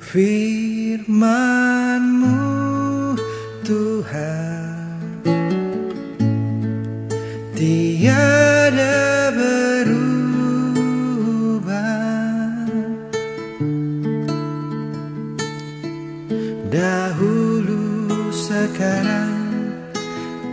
Firmanmu Tuhan. Tiada berubah. Dahulu sekarang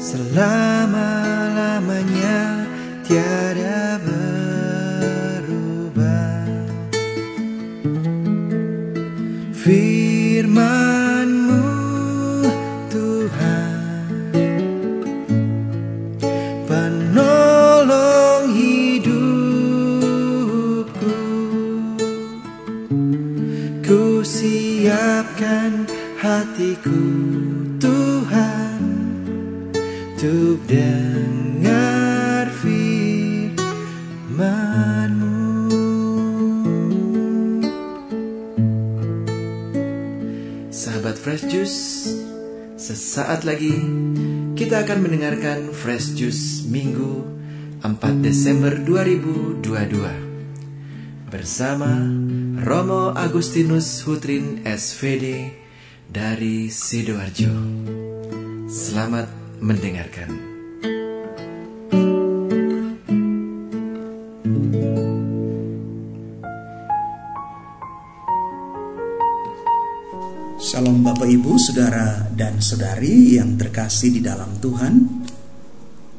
Selama-lamanya tiada Fresh Juice, sesaat lagi kita akan mendengarkan Fresh Juice Minggu 4 Desember 2022 bersama Romo Agustinus Hutrin SVD dari Sidoarjo. Selamat mendengarkan. Salam Bapak Ibu, Saudara dan Saudari yang terkasih di dalam Tuhan.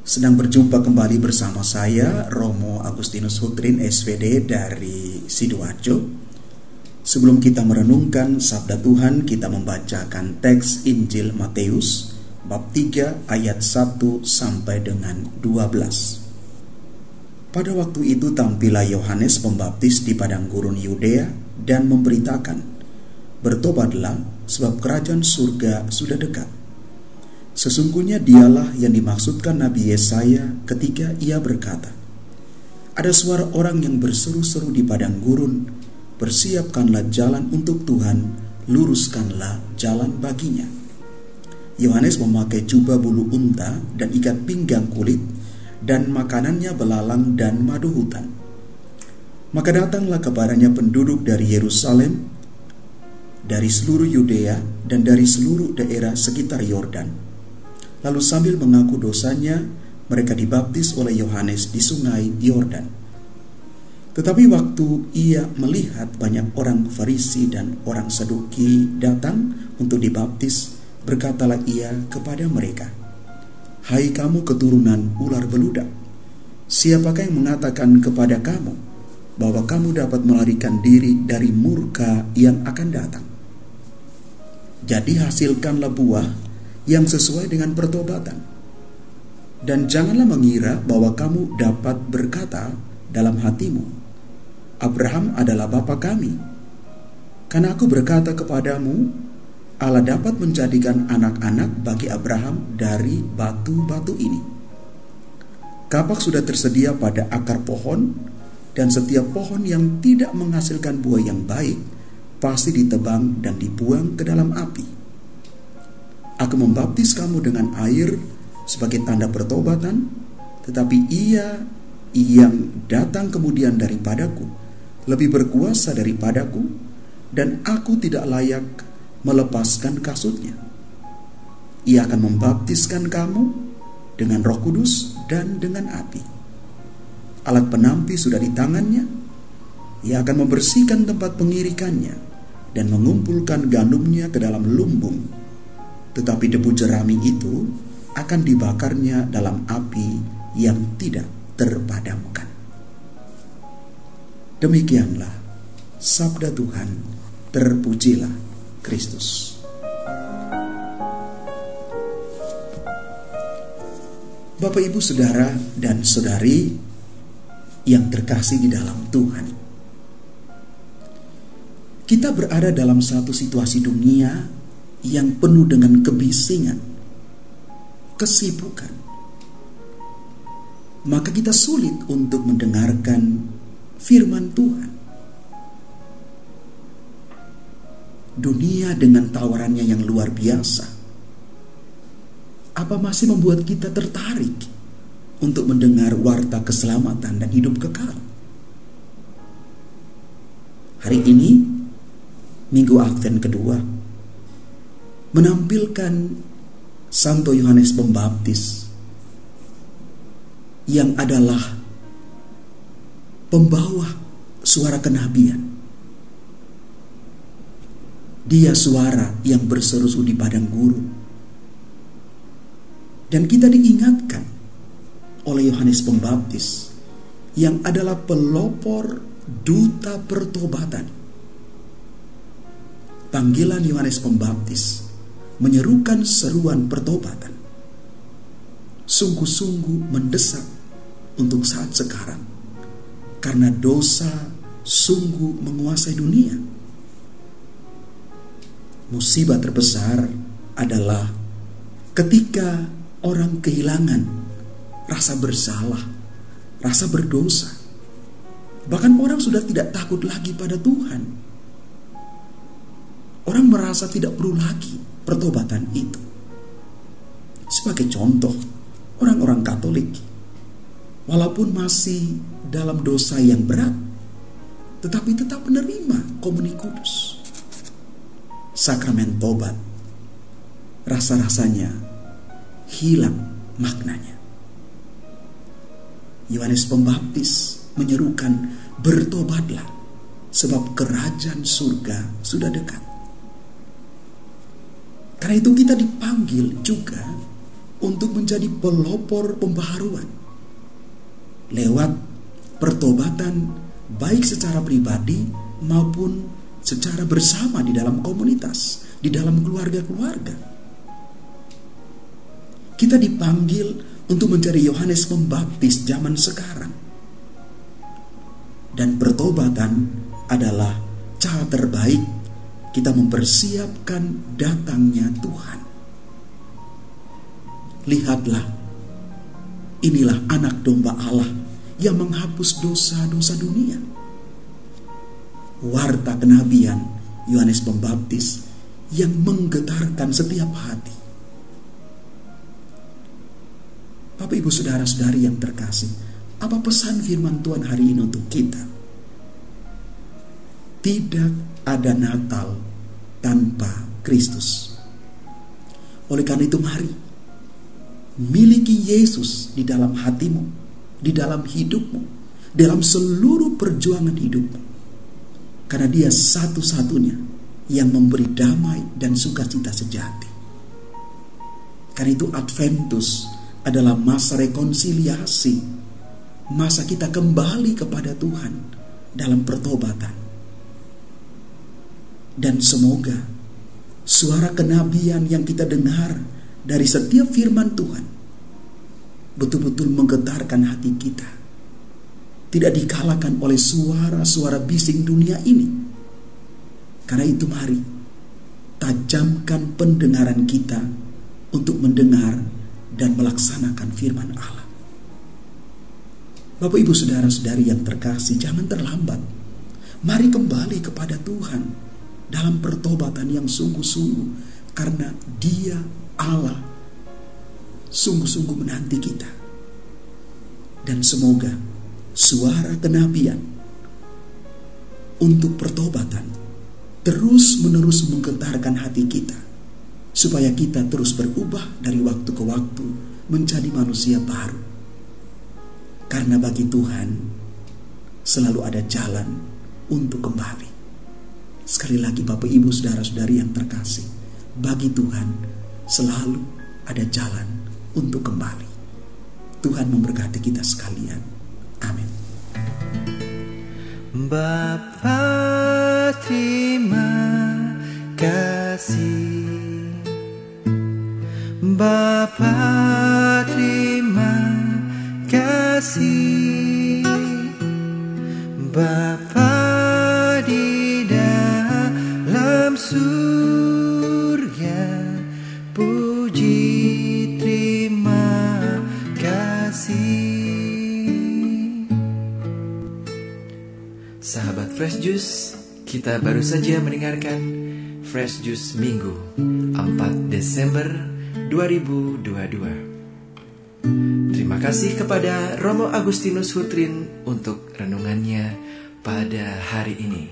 Sedang berjumpa kembali bersama saya Romo Agustinus Hutrin SVD dari Sidoarjo. Sebelum kita merenungkan sabda Tuhan kita membacakan teks Injil Matius Bab 3 ayat 1 sampai dengan 12 Pada waktu itu tampillah Yohanes Pembaptis di padang gurun Yudea dan memberitakan Bertobatlah, sebab kerajaan surga sudah dekat. Sesungguhnya dialah yang dimaksudkan Nabi Yesaya ketika ia berkata, Ada suara orang yang berseru-seru di padang gurun, Persiapkanlah jalan untuk Tuhan, luruskanlah jalan baginya. Yohanes memakai jubah bulu unta dan ikat pinggang kulit, dan makanannya belalang dan madu hutan. Maka datanglah kepadanya penduduk dari Yerusalem, dari seluruh Yudea dan dari seluruh daerah sekitar Yordan. Lalu sambil mengaku dosanya, mereka dibaptis oleh Yohanes di sungai Yordan. Tetapi waktu ia melihat banyak orang Farisi dan orang Saduki datang untuk dibaptis, berkatalah ia kepada mereka, Hai kamu keturunan ular beludak, siapakah yang mengatakan kepada kamu bahwa kamu dapat melarikan diri dari murka yang akan datang? Jadi hasilkanlah buah yang sesuai dengan pertobatan. Dan janganlah mengira bahwa kamu dapat berkata dalam hatimu, Abraham adalah bapa kami. Karena aku berkata kepadamu, Allah dapat menjadikan anak-anak bagi Abraham dari batu-batu ini. Kapak sudah tersedia pada akar pohon, dan setiap pohon yang tidak menghasilkan buah yang baik pasti ditebang dan dibuang ke dalam api. Aku membaptis kamu dengan air sebagai tanda pertobatan, tetapi ia yang datang kemudian daripadaku lebih berkuasa daripadaku, dan aku tidak layak melepaskan kasutnya. Ia akan membaptiskan kamu dengan roh kudus dan dengan api. Alat penampi sudah di tangannya, ia akan membersihkan tempat pengirikannya dan mengumpulkan gandumnya ke dalam lumbung. Tetapi debu jerami itu akan dibakarnya dalam api yang tidak terpadamkan. Demikianlah sabda Tuhan, terpujilah Kristus. Bapak, ibu, saudara, dan saudari yang terkasih di dalam Tuhan, kita berada dalam satu situasi dunia yang penuh dengan kebisingan, kesibukan. Maka kita sulit untuk mendengarkan firman Tuhan. Dunia dengan tawarannya yang luar biasa. Apa masih membuat kita tertarik untuk mendengar warta keselamatan dan hidup kekal? hari ini Minggu Advent kedua menampilkan Santo Yohanes Pembaptis yang adalah pembawa suara kenabian. Dia suara yang berseru di padang gurun. Dan kita diingatkan oleh Yohanes Pembaptis yang adalah pelopor duta pertobatan. Panggilan Yohanes Pembaptis menyerukan seruan pertobatan. Sungguh-sungguh mendesak untuk saat sekarang karena dosa sungguh menguasai dunia. Musibah terbesar adalah ketika orang kehilangan rasa bersalah, rasa berdosa. Bahkan orang sudah tidak takut lagi pada Tuhan. Orang merasa tidak perlu lagi pertobatan itu. Sebagai contoh, orang-orang Katolik, walaupun masih dalam dosa yang berat, tetapi tetap menerima komuni kudus. Sakramen tobat, rasa-rasanya hilang maknanya. Yohanes Pembaptis menyerukan bertobatlah sebab kerajaan surga sudah dekat. Karena itu kita dipanggil juga untuk menjadi pelopor pembaharuan lewat pertobatan baik secara pribadi maupun secara bersama di dalam komunitas, di dalam keluarga-keluarga. Kita dipanggil untuk menjadi Yohanes Pembaptis zaman sekarang. Dan pertobatan adalah cara terbaik kita mempersiapkan datangnya Tuhan. Lihatlah, inilah anak domba Allah yang menghapus dosa-dosa dunia. Warta kenabian Yohanes Pembaptis yang menggetarkan setiap hati. Bapak ibu saudara-saudari yang terkasih, apa pesan firman Tuhan hari ini untuk kita? Tidak ada Natal tanpa Kristus. Oleh karena itu mari miliki Yesus di dalam hatimu di dalam hidupmu, dalam seluruh perjuangan hidupmu. Karena dia satu-satunya yang memberi damai dan sukacita sejati. Karena itu Adventus adalah masa rekonsiliasi, masa kita kembali kepada Tuhan dalam pertobatan. Dan semoga suara kenabian yang kita dengar dari setiap firman Tuhan betul-betul menggetarkan hati kita. Tidak dikalahkan oleh suara-suara bising dunia ini. Karena itu mari tajamkan pendengaran kita untuk mendengar dan melaksanakan firman Allah. Bapak ibu saudara-saudari yang terkasih jangan terlambat. Mari kembali kepada Tuhan dalam pertobatan yang sungguh-sungguh karena dia Allah sungguh-sungguh menanti kita. Dan semoga suara kenabian untuk pertobatan terus-menerus menggetarkan hati kita supaya kita terus berubah dari waktu ke waktu menjadi manusia baru. Karena bagi Tuhan selalu ada jalan untuk kembali. Sekali lagi Bapak Ibu Saudara-saudari yang terkasih, bagi Tuhan selalu ada jalan untuk kembali. Tuhan memberkati kita sekalian. Amin. Bapa terima kasih Bapa terima kasih Bapa surga puji Sahabat Fresh Juice, kita baru saja mendengarkan Fresh Juice Minggu 4 Desember 2022. Terima kasih kepada Romo Agustinus Hutrin untuk renungannya pada hari ini.